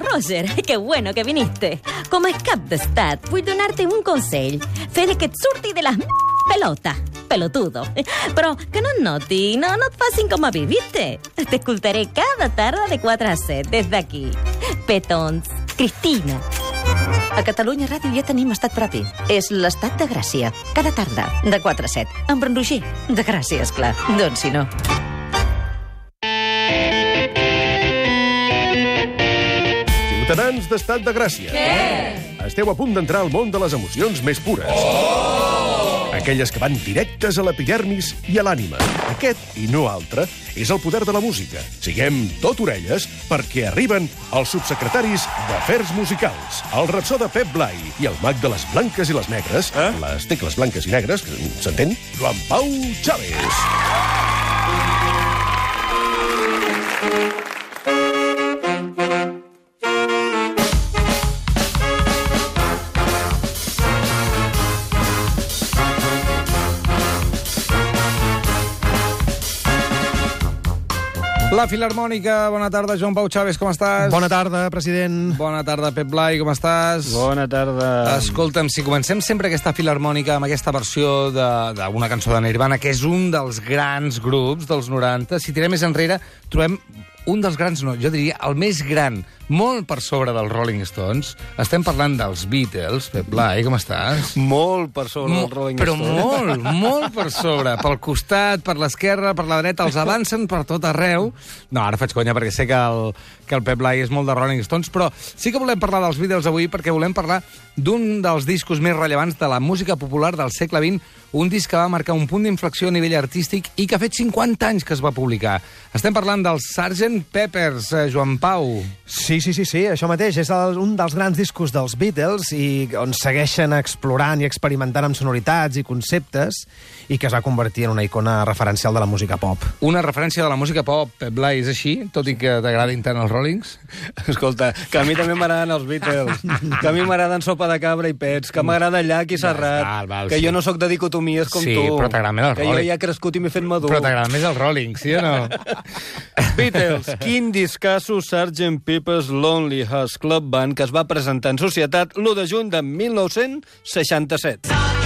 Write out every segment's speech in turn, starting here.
Roger. Qué bueno que viniste. Com a cap d'estat, vull donar-te un consell. Fer que et surti de les pelota, pelotudo. Però que no et noti, no, no et facin com a viviste. T'escoltaré cada tarda de 4 a 7, des d'aquí. Petons, Cristina. A Catalunya Ràdio ja tenim estat propi. És l'estat de Gràcia. Cada tarda, de 4 a 7. Amb Roger. De Gràcia, esclar. Doncs si no. Ciutadans d'Estat de Gràcia. Què? Esteu a punt d'entrar al món de les emocions més pures. Oh! Aquelles que van directes a l'epidermis i a l'ànima. Aquest, i no altre, és el poder de la música. Siguem tot orelles perquè arriben els subsecretaris d'Afers Musicals, el rapsó de Pep Blai i el mag de les blanques i les negres, eh? les tecles blanques i negres, s'entén? Joan Pau Chávez. La Filarmònica, bona tarda, Joan Pau Chaves, com estàs? Bona tarda, president. Bona tarda, Pep Blai, com estàs? Bona tarda. Escolta'm, si comencem sempre aquesta Filarmònica amb aquesta versió de- d'una cançó de Nirvana, que és un dels grans grups dels 90, si tirem més enrere, trobem un dels grans, no, jo diria el més gran, molt per sobre dels Rolling Stones. Estem parlant dels Beatles. Pep Blai, com estàs? Molt per sobre Mo- del Rolling però Stone. molt, molt per sobre. Pel costat, per l'esquerra, per la dreta, els avancen per tot arreu. No, ara faig conya perquè sé que el, que el Pep Blai és molt de Rolling Stones, però sí que volem parlar dels Beatles avui perquè volem parlar d'un dels discos més rellevants de la música popular del segle XX, un disc que va marcar un punt d'inflexió a nivell artístic i que ha fet 50 anys que es va publicar. Estem parlant del Sgt. Peppers, eh, Joan Pau. Sí, sí, sí, sí, això mateix. És el, un dels grans discos dels Beatles i on segueixen explorant i experimentant amb sonoritats i conceptes i que es va convertir en una icona referencial de la música pop. Una referència de la música pop, Pep Blai, és així? Tot i que t'agradin tant els Rollings? Escolta, que a mi també m'agraden els Beatles, que a mi m'agraden Sopa de Cabra i Pets, que m'agrada Llach i Serrat, val, val, que sí. jo no sóc de dicotomies com Sí, tu. però t'agrada més el Que jo ja he crescut i m'he fet madur. Però t'agrada més el Rolling, sí o no? Beatles, quin discasso Sgt. Pepper's Lonely Hearts Club Band que es va presentar en societat l'1 de juny de 1967.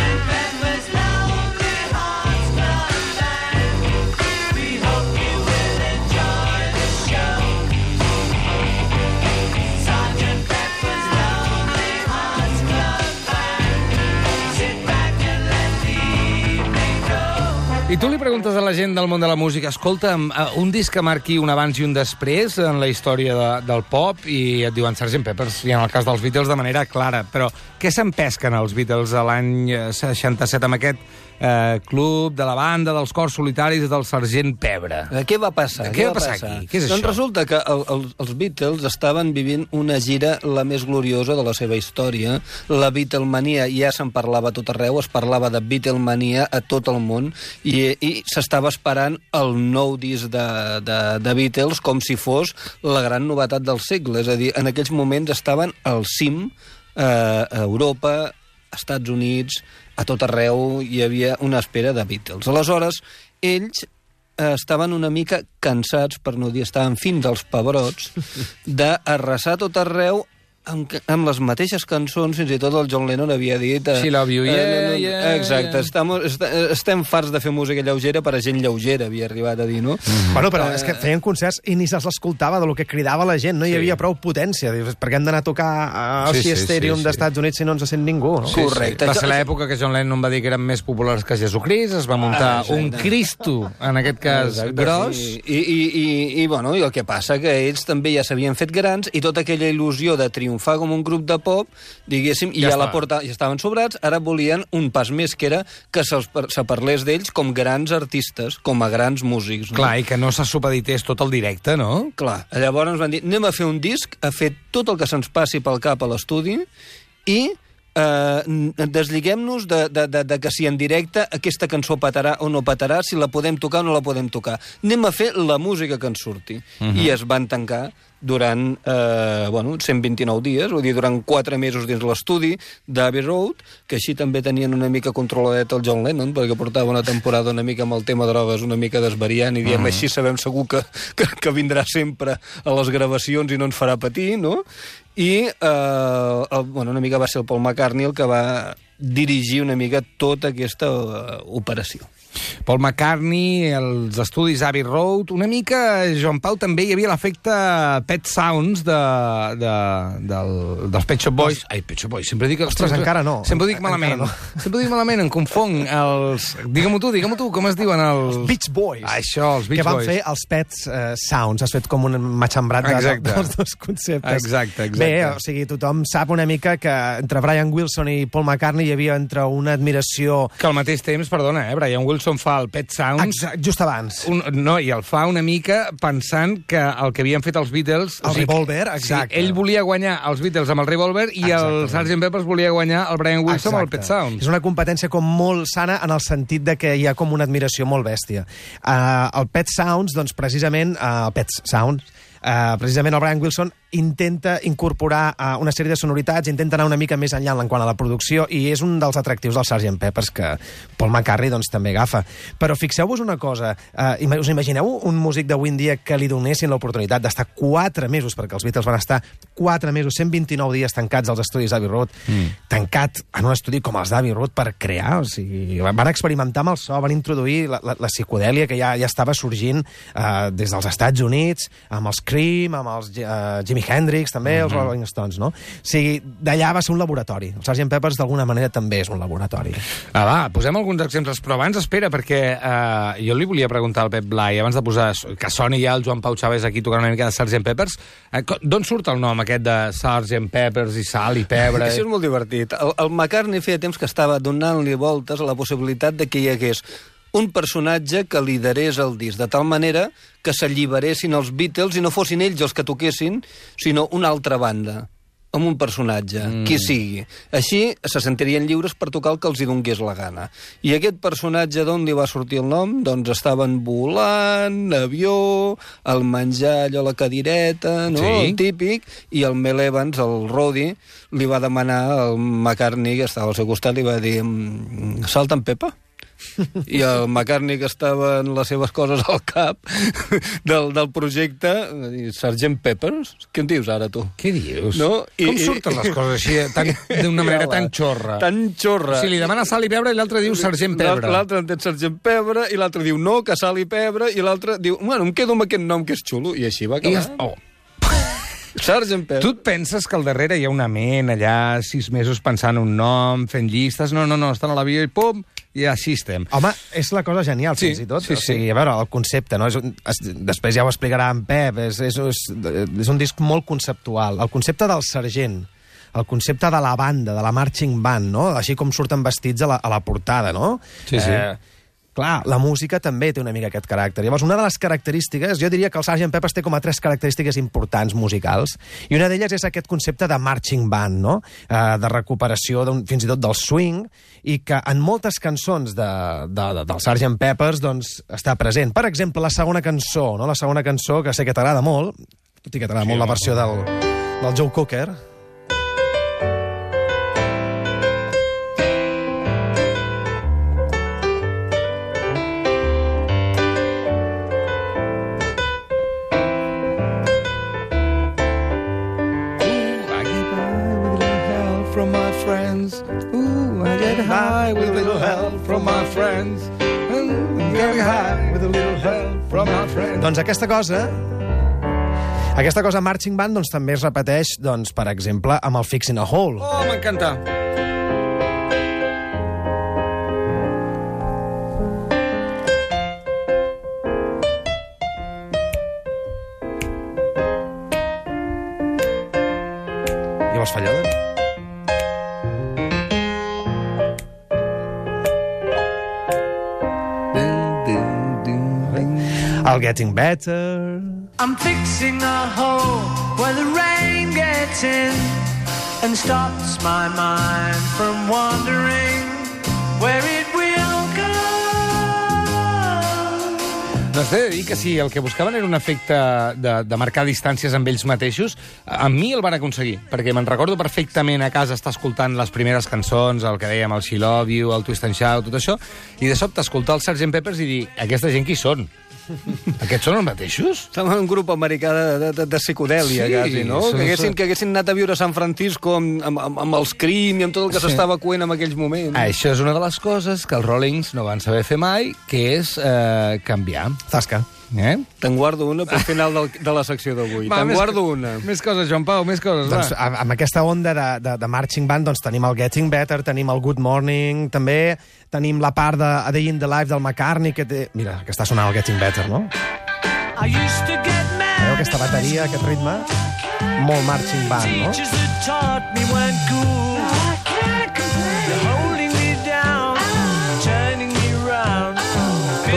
Tu li preguntes a la gent del món de la música, escolta'm, eh, un disc que marqui un abans i un després en la història de, del pop, i et diuen Sgt. Peppers, i en el cas dels Beatles de manera clara. Però què s'empesquen els Beatles a l'any eh, 67 amb aquest eh, club de la banda dels cors solitaris del Sergent Pebre? Eh, Què va passar? Què va passar aquí? Què és doncs això? resulta que el, el, els Beatles estaven vivint una gira la més gloriosa de la seva història. La Beatlemania ja se'n parlava a tot arreu, es parlava de Beatlemania a tot el món, i, i s'estava esperant el nou disc de, de, de Beatles com si fos la gran novetat del segle. És a dir, en aquells moments estaven al cim eh, a Europa, Estats Units, a tot arreu hi havia una espera de Beatles. Aleshores, ells eh, estaven una mica cansats, per no dir estaven fins als pebrots, d'arrasar tot arreu amb, amb les mateixes cançons, fins i tot el John Lennon havia dit... eh, love you, yeah, no, no, yeah, Exacte, yeah. Estamos, est estem farts de fer música lleugera per a gent lleugera, havia arribat a dir, no? Mm. Bueno, però és que feien concerts i ni se'ls escoltava de lo que cridava la gent, no hi Sí. havia prou potència. Dius, per què hem d'anar a tocar al Sí, sí, sí, Stadium sí, sí. d'Estats Units si no ens sent ningú? No? Sí. Correcte. Va ser l'època que John Lennon va dir que eren més populars que Jesucrist, es va muntar Ah, exacte. un Cristo, en aquest cas, Exacte, gros. sí. I, i, i, i, bueno, i el que passa que ells també ja s'havien fet grans i tota aquella il·lusió de triomfar com un grup de pop, diguéssim, i Ja ja, la porta, ja estaven sobrats, ara volien un pas més, que era que par- se parlés d'ells com grans artistes, com a grans músics. No? Clar, i que no se supedités tot el directe, no? Clar. Llavors ens van dir, anem a fer un disc, a fer tot el que se'ns passi pel cap a l'estudi i eh, n- desliguem-nos de, de, de, de que si en directe aquesta cançó petarà o no petarà, si la podem tocar o no la podem tocar. Anem a fer la música que ens surti. Mhm. I es van tancar durant eh, bueno, 129 dies, vull dir, durant 4 mesos dins l'estudi d'Abbey Road, que així també tenien una mica controladet el John Lennon, perquè portava una temporada una mica amb el tema drogues, una mica desvariant, i diem, mm. així sabem segur que, que, que vindrà sempre a les gravacions i no ens farà patir, no? I, eh, el, bueno, una mica va ser el Paul McCartney el que va dirigir una mica tota aquesta uh, operació. Paul McCartney, els estudis Abbey Road, una mica, Joan Pau, també hi havia l'efecte Pet Sounds de, de, del, dels Pet Shop Boys. Ai, Pet Shop Boys, sempre dic... Ostres, sempre, encara no. Sempre ho dic malament. No. Sempre ho dic malament, em confong. Els... Digue-m'ho tu, digue-m'ho tu, com es diuen els... Els Beach Boys. Això, els Beach que van Boys. fer els Pets uh, Sounds. Has fet com un matxembrat de, dels dos conceptes. Exacte, exacte. Bé, o sigui, tothom sap una mica que entre Brian Wilson i Paul McCartney hi havia entre una admiració... Que al mateix temps, perdona, eh, Brian Wilson fa el Pet Sounds... Exacte, just abans. Un, no, i el fa una mica pensant que el que havien fet els Beatles... El Revolver, exacte. Sí, ell volia guanyar els Beatles amb el Revolver i el Exactament. Sgt. Peppers volia guanyar el Brian Wilson amb el Pet Sounds. És una competència com molt sana en el sentit de que hi ha com una admiració molt bèstia. Uh, el Pet Sounds, doncs precisament, uh, el Pet Sounds, uh, precisament el Brian Wilson intenta incorporar uh, una sèrie de sonoritats, intenta anar una mica més enllà en quant a la producció, i és un dels atractius del Sgt. Peppers que Paul McCartney doncs, també agafa. Però fixeu-vos una cosa, uh, us imagineu un músic d'avui en dia que li donessin l'oportunitat d'estar 4 mesos, perquè els Beatles van estar 4 mesos, 129 dies tancats als estudis d'Abbey Road, mm. tancat en un estudi com els d'Abbey Road per crear, o sigui, van experimentar amb el so, van introduir la, la, la psicodèlia que ja, ja estava sorgint uh, des dels Estats Units, amb els Cream, amb els uh, Jimi Hendrix, també, els Rolling Stones, no? O sigui, d'allà va ser un laboratori. El Sgt. Peppers, d'alguna manera, també és un laboratori. Ah, va, posem alguns exemples, però abans espera, perquè eh, jo li volia preguntar al Pep Blai, abans de posar que soni ja el Joan Pau Chávez aquí tocant una mica de Sgt. Peppers, eh, d'on surt el nom aquest de Sgt. Peppers i sal i pebre? Això és molt divertit. El, el McCartney feia temps que estava donant-li voltes a la possibilitat de que hi hagués un personatge que liderés el disc, de tal manera que s'alliberessin els Beatles i no fossin ells els que toquessin, sinó una altra banda amb un personatge, mm. qui sigui. Així se sentirien lliures per tocar el que els hi donés la gana. I aquest personatge d'on li va sortir el nom? Doncs estaven volant, avió, el menjar allò a la cadireta, no? Sí. el típic, i el Mel Evans, el Roddy, li va demanar al McCartney, que estava al seu costat, li va dir "Mm, salta en Pepa? I el McCartney que estava en les seves coses al cap del, del projecte dir, Sergent Peppers? Què en dius ara, tu? Què dius? No? I- Com i- surten les coses així, tan- d'una manera tan xorra? Tan xorra. O sigui, li demana sal i pebre i l'altre diu Sergent Pebre. L'altre entén Sergent Pebre i l'altre diu no, que sal i pebre i l'altre diu, bueno, em quedo amb aquest nom que és xulo i així va I acabar. ja... Oh. Sergent Pebre. Tu et penses que al darrere hi ha una ment allà, sis mesos pensant un nom, fent llistes... No, no, no, estan a l'avió i pum, i així estem. Home, és la cosa genial, Sí, fins i tot. sí, o sigui, a veure, el concepte, no? És un, es, després ja ho explicarà en Pep, és, és, és, és un disc molt conceptual. El concepte del sergent, el concepte de la banda, de la marching band, no? Així com surten vestits a la, a la portada, no? Sí, sí. Clar, la música també té una mica aquest caràcter. Llavors, una de les característiques, jo diria que el Sgt. Peppers té com a tres característiques importants musicals, i una d'elles és aquest concepte de marching band, no? Eh, de recuperació fins i tot del swing, i que en moltes cançons de, de, de, del Sgt. Peppers doncs, està present. Per exemple, la segona cançó, no? la segona cançó, que sé que t'agrada molt, tot i que t'agrada molt la versió del, del Joe Cocker, friends. Ooh, I get high with a little help from my friends. Ooh, I get high with a little help from my friends. Doncs aquesta cosa... Aquesta cosa Marching Band doncs, també es repeteix, doncs, per exemple, amb el Fixing a Hole. Oh, m'encanta. I les fallades? El Getting Better... I'm fixing a hole where the rain gets in and stops my mind from wandering where it will go. Doncs t'he de dir que si el que buscaven era un efecte de, de marcar distàncies amb ells mateixos, a mi el van aconseguir, perquè me'n recordo perfectament a casa estar escoltant les primeres cançons, el que dèiem, el She Love You, el Twist and Shout, tot això, i de sobte escoltar els Sgt. Peppers i dir, aquesta gent qui són? Aquests són els mateixos? Som un grup americà de, de, de, de psicodèlia, Sí, quasi, no? són- Que haguessin, que haguessin anat a viure a San Francisco amb, amb, amb, amb els crim i amb tot el que Sí. s'estava coent en aquells moments. Això és una de les coses que els Rollings no van saber fer mai, que és eh, canviar. Zasca. Eh? Te'n guardo una pel final del, de la secció d'avui. Te'n guardo una. Més coses, Joan Pau, més coses, Doncs, va. a- amb aquesta onda de, de, de marching band doncs, tenim el Getting Better, tenim el Good Morning, també tenim la part de A Day in the Life del McCartney, que té... Mira, que està sonant el Getting Better, no? I used to get mad Veieu aquesta bateria, aquest ritme? Molt marching band, no?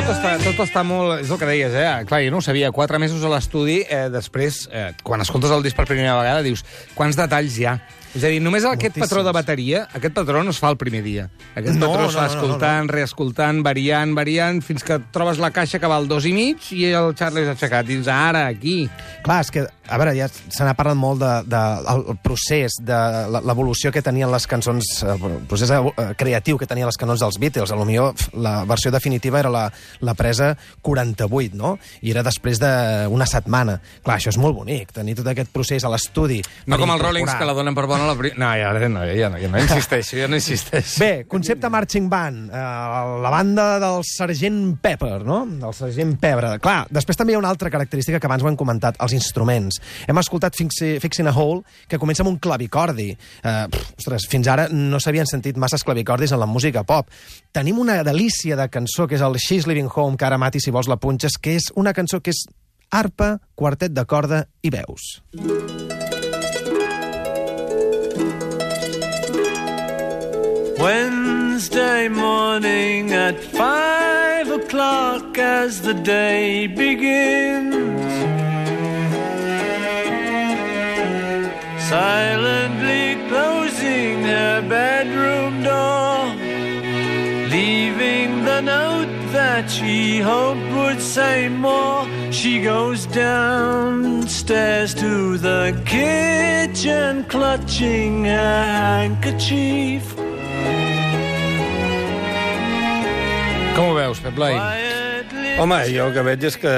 Tot està, tot està molt... És el que deies, eh? Clar, jo no ho sabia. Quatre mesos a l'estudi, eh, després, eh, quan escoltes el disc per primera vegada, dius, quants detalls hi ha? És a dir, només aquest Moltíssims. patró de bateria, aquest patró no es fa el primer dia. Aquest No, patró es no, fa no, no, escoltant, reescoltant, variant, variant, fins que trobes la caixa que val dos i mig i el Charlie s'ha aixecat. Dius, ara, aquí. Clar, és que, a veure, ja se n'ha parlat molt de, de, el procés, de l'evolució que tenien les cançons, el procés eh, creatiu que tenien les cançons dels Beatles. A lo millor la versió definitiva era la, la presa 48, no? I era després d'una setmana. Clar, això és molt bonic, tenir tot aquest procés a l'estudi. No com els. Rollings, que la donen per bona a la... No, ja, no, ja, no, ja no insisteixo, ja no insisteixo. Bé, concepte Marching Band, eh, la banda del Sergent Pepper, no? Del Sergent Pebre. Clar, després també hi ha una altra característica que abans ho hem comentat, els instruments. Hem escoltat Fixi- Fixing a Hole, que comença amb un clavicordi. Eh, pff, ostres, fins ara no s'havien sentit masses clavicordis en la música pop. Tenim una delícia de cançó, que és el She's Living Home, que ara mati si vols la punxes, que és una cançó que és arpa, quartet de corda i veus. Wednesday morning at five o'clock as the day begins. Silently closing her bedroom door, leaving the note that she hoped would say more. She goes downstairs to the kitchen, clutching her handkerchief. Com ho veus, Pep Blai? Home, jo el que veig és que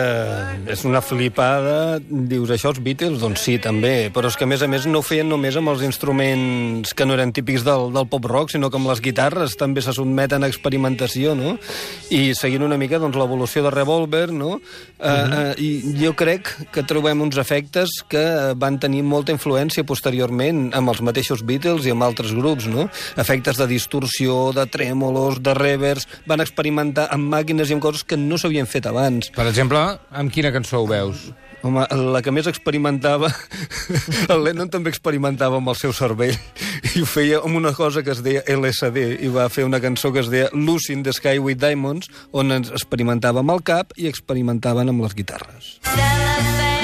és una flipada. Dius, això els Beatles? Doncs sí, també. Però és que, a més a més, no ho feien només amb els instruments que no eren típics del, del pop-rock, sinó que amb les guitarres també se sotmeten a experimentació, no? I seguint una mica doncs, l'evolució de Revolver, no? Uh, uh, I jo crec que trobem uns efectes que van tenir molta influència posteriorment amb els mateixos Beatles i amb altres grups, no? Efectes de distorsió, de trèmolos, de revers... Van experimentar amb màquines i amb coses que no s'havien fet abans. Per exemple, amb quina cançó ho veus? Home, la que més experimentava... El Lennon també experimentava amb el seu cervell i ho feia amb una cosa que es deia LSD i va fer una cançó que es deia Lucy in the Sky with Diamonds on ens experimentava amb el cap i experimentaven amb les guitarres. Cellophane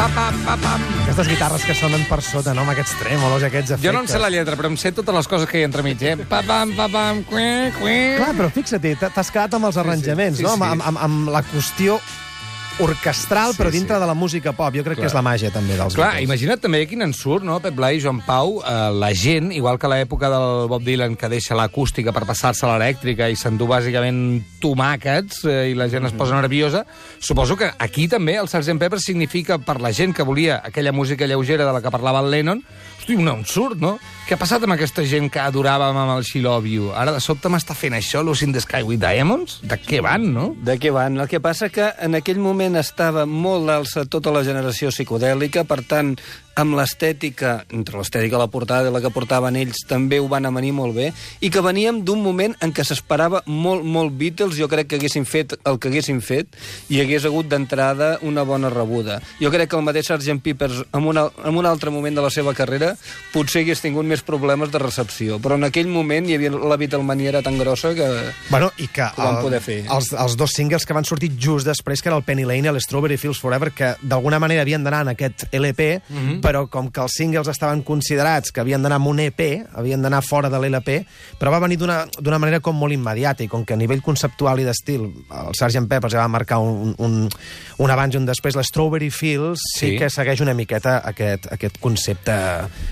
diamonds. Pa, pam, pa, pam. Aquestes guitarres que sonen per sota, no? Amb aquests trèmolos, aquests efectes. Jo no em sé la lletra, però em sé totes les coses que hi ha entremig, eh? Pa, pam, pa, pam, cué, cué. Clar, però fixa't, t'ha- t'has quedat amb els arranjaments, sí, no? sí. Amb, amb, amb la qüestió orquestral, Sí, però dintre sí. de la música pop. Jo crec Clar. que és la màgia, també, dels Clar, Beatles. imagina't també quin ensurt, no, Pep Blai, Joan Pau, eh, la gent, igual que a l'època del Bob Dylan, que deixa l'acústica per passar-se a l'elèctrica i s'endú bàsicament tomàquets eh, i la gent es posa nerviosa, suposo que aquí també el Sgt. Pepper significa per la gent que volia aquella música lleugera de la que parlava el Lennon, hosti, un ensurt, no? Què ha passat amb aquesta gent que adoràvem amb el You? Ara de sobte m'està fent això, Lucy in the Sky with Diamonds? De què van, no? De què van? El que passa que en aquell moment estava molt d'alça tota la generació psicodèlica, per tant, amb l'estètica, entre l'estètica de la portada i la que portaven ells, també ho van amanir molt bé, i que veníem d'un moment en què s'esperava molt, molt Beatles, jo crec que haguessin fet el que haguessin fet, i hagués hagut d'entrada una bona rebuda. Jo crec que el mateix Sgt. Peppers, en, una, en un altre moment de la seva carrera, potser hagués tingut més problemes de recepció, però en aquell moment hi havia la Beatlemania era tan grossa que... Bueno, i que Ho van poder fer. Els, els dos singles que van sortir just després, que era el Penny Lane i l'Strawberry Fields Forever, que d'alguna manera havien d'anar en aquest LP, Mhm. però com que els singles estaven considerats que havien d'anar amb un EP, havien d'anar fora de l'LP, però va venir d'una d'una manera com molt immediata, i com que a nivell conceptual i d'estil el Sgt. Peppers ja va marcar un, un, un abans i un després, l'Strawberry Fields sí. Sí. que segueix una miqueta aquest, aquest concepte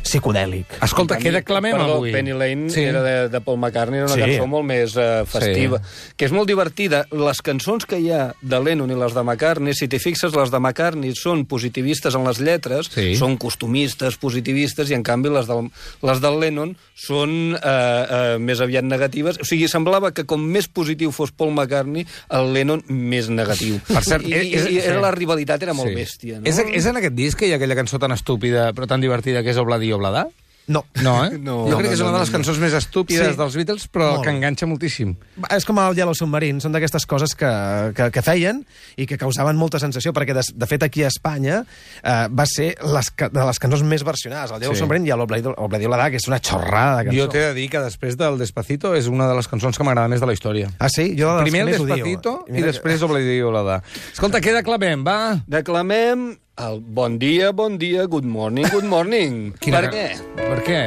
psicodèlic. Escolta, què declamem perdó, avui? Penny Lane Sí. era de, de Paul McCartney, era una Sí. cançó molt més uh, festiva, que és molt divertida. Les cançons que hi ha de Lennon i les de McCartney, si t'hi fixes, les de McCartney són positivistes en les lletres, Sí. són costumistes, positivistes, i en canvi les del, les del Lennon són uh, uh, més aviat negatives. O sigui, semblava que com més positiu fos Paul McCartney, el Lennon més negatiu. Per cert, I, és- i, i era sí. la rivalitat era molt bèstia. No? És, és en aquest disc que hi ha aquella cançó tan estúpida però tan divertida que és Obladí Obladà? No. No, eh? No, jo crec no, que és una no, de les no, no. cançons més estúpides Sí. dels Beatles, però Molt. que enganxa moltíssim. És com el Yellow Submarine, són d'aquestes coses que, que, que feien i que causaven molta sensació, perquè de, de fet aquí a Espanya eh, va ser les, de les cançons més versionades. El Yellow Sí. Submarine i l'Obladi Oladà, que és una xorrada de cançó. Jo t'he de dir que després del Despacito és una de les cançons que m'agrada més de la història. Ah, sí? Jo Primer el odio. Despacito i, que- després Obladí Obladà. Escolta, què declamem, va? Declamem el bon dia, bon dia, good morning, good morning. Quina- Per què? Per què?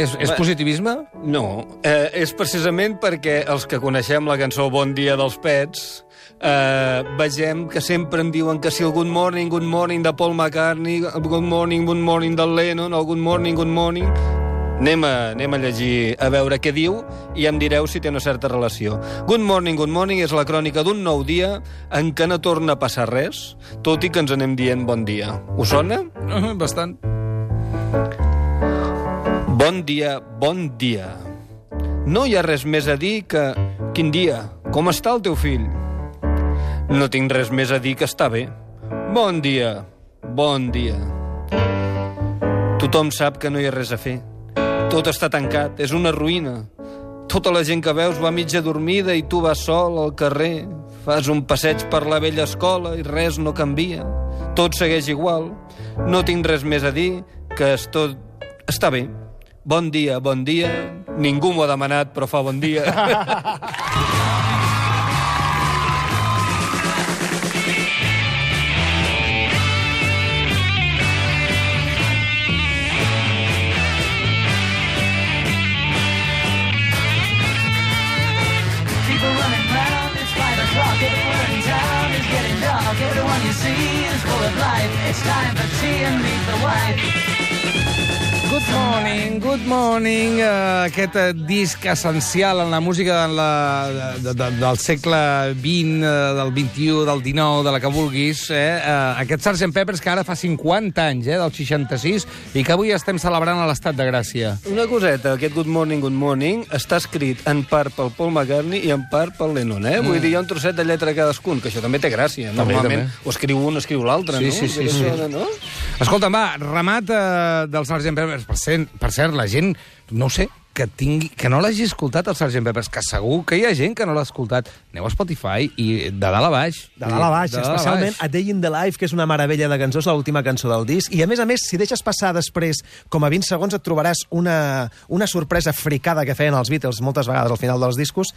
És, és Va- positivisme? No, eh, és precisament perquè els que coneixem la cançó Bon dia dels pets eh, vegem que sempre em diuen que si el Good Morning, Good Morning de Paul McCartney, el Good Morning, Good Morning del Lennon, el Good Morning, Good Morning... Anem a, anem a llegir, a veure què diu, i em direu si té una certa relació. Good Morning, Good Morning és la crònica d'un nou dia en què no torna a passar res, tot i que ens anem dient bon dia. Us sona? Uh, bastant. Bon dia, bon dia. No hi ha res més a dir que... Quin dia? Com està el teu fill? No tinc res més a dir que està bé. Bon dia, bon dia. Tothom sap que no hi ha res a fer. Tot està tancat, és una ruïna. Tota la gent que veus va mitja dormida i tu vas sol al carrer. Fas un passeig per la vella escola i res no canvia. Tot segueix igual. No tinc res més a dir que es tot... Està bé. Bon dia, bon dia. Ningú m'ho ha demanat, però fa bon dia. Everyone town is getting dark. Everyone you see is full of life. It's time for tea and meet the wife. Good morning, good morning. Uh, aquest uh, disc essencial en la música de la, de, de, del segle XX, uh, del XXI, del XIX, de la que vulguis. Eh? Uh, aquest Sgt. Peppers que ara fa 50 anys, eh, del 66, i que avui estem celebrant a l'estat de Gràcia. Una coseta, aquest Good Morning, Good Morning està escrit en part pel Paul McCartney i en part pel Lennon, eh? Vull dir, hi ha un trosset de lletra cadascun, que això també té gràcia. També, Normalment també. o escriu un escriu l'altre, Sí, no? sí, sí, sí. No? Escolta'm, va, remat uh, del Sgt. Peppers. Per cert, per cert, la gent, no sé, que, tingui, que no l'hagi escoltat el Sgt. Peppers, que segur que hi ha gent que no l'ha escoltat. Aneu a Spotify i de dalt a baix. De dalt a baix, De dalt a especialment baix. A Day in the Life, que és una meravella de cançó, és l'última cançó del disc. I a més a més, si deixes passar després, com a 20 segons, et trobaràs una, una sorpresa fricada que feien els Beatles moltes vegades al final dels discos,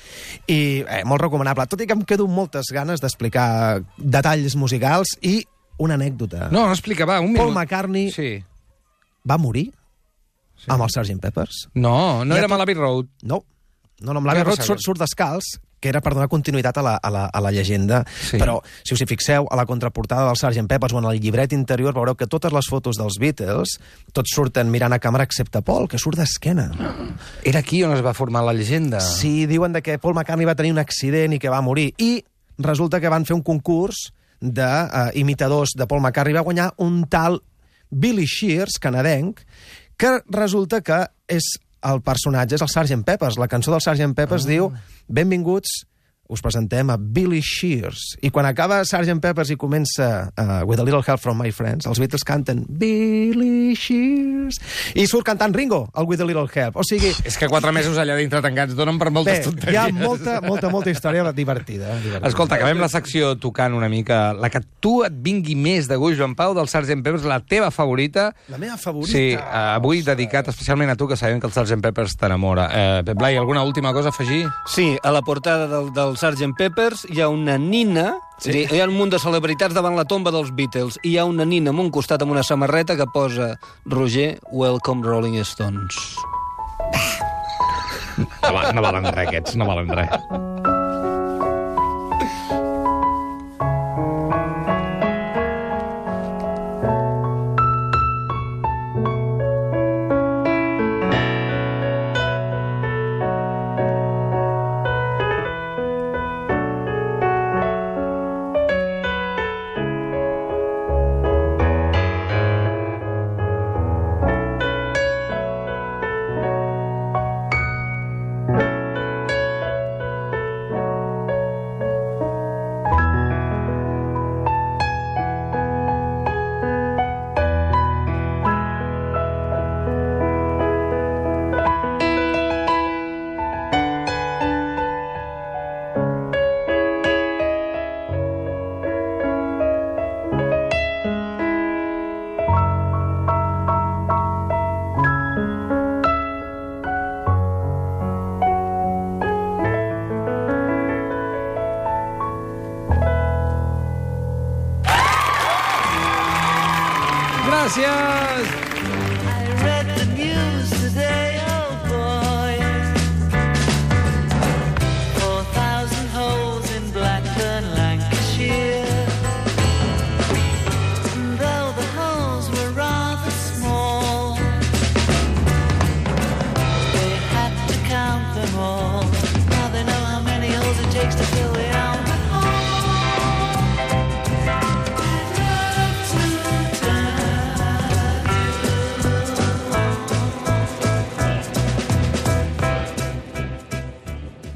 i eh, molt recomanable. Tot i que em quedo moltes ganes d'explicar detalls musicals i una anècdota. No, explica, va, un minut. Paul McCartney Sí. va morir sí. amb el Sgt. Peppers. No, no ha era tot- Malaby Road. No, no, no amb l'Abbey Road surt, surt descalç, que era per donar continuïtat a la, a la, a la llegenda, Sí. però si us hi fixeu, a la contraportada del Sgt. Peppers o en el llibret interior veureu que totes les fotos dels Beatles tots surten mirant a càmera excepte Paul, que surt d'esquena. Era aquí on es va formar la llegenda. Sí, diuen de que Paul McCartney va tenir un accident i que va morir. I resulta que van fer un concurs d'imitadors de Paul McCartney. Va guanyar un tal Billy Shears, canadenc, que resulta que és el personatge, és el Sgt. Peppers. La cançó del Sgt. Peppers ah. diu Benvinguts us presentem a Billy Shears. I quan acaba Sgt. Peppers i comença uh, With a Little Help from My Friends, els Beatles canten Billy Shears. I surt cantant Ringo, el With a Little Help. O sigui, És que quatre mesos allà dintre tancats donen per bé, moltes tonteries. hi ha molta, molta, molta història divertida. divertida. Escolta, acabem la secció tocant una mica la que tu et vingui més de gust, Joan Pau, del Sgt. Peppers, la teva favorita. La meva favorita. Sí, eh, avui dedicat especialment a tu, que sabem que el Sgt. Peppers t'enamora. Eh, Pep Blai, alguna última cosa a afegir? Sí, a la portada del, del Sgt. Peppers hi ha una nina... Sí. Hi ha un munt de celebritats davant la tomba dels Beatles i hi ha una nina amb un costat amb una samarreta que posa Roger, welcome Rolling Stones. No, va- no valen res, aquests, no valen res. gracias.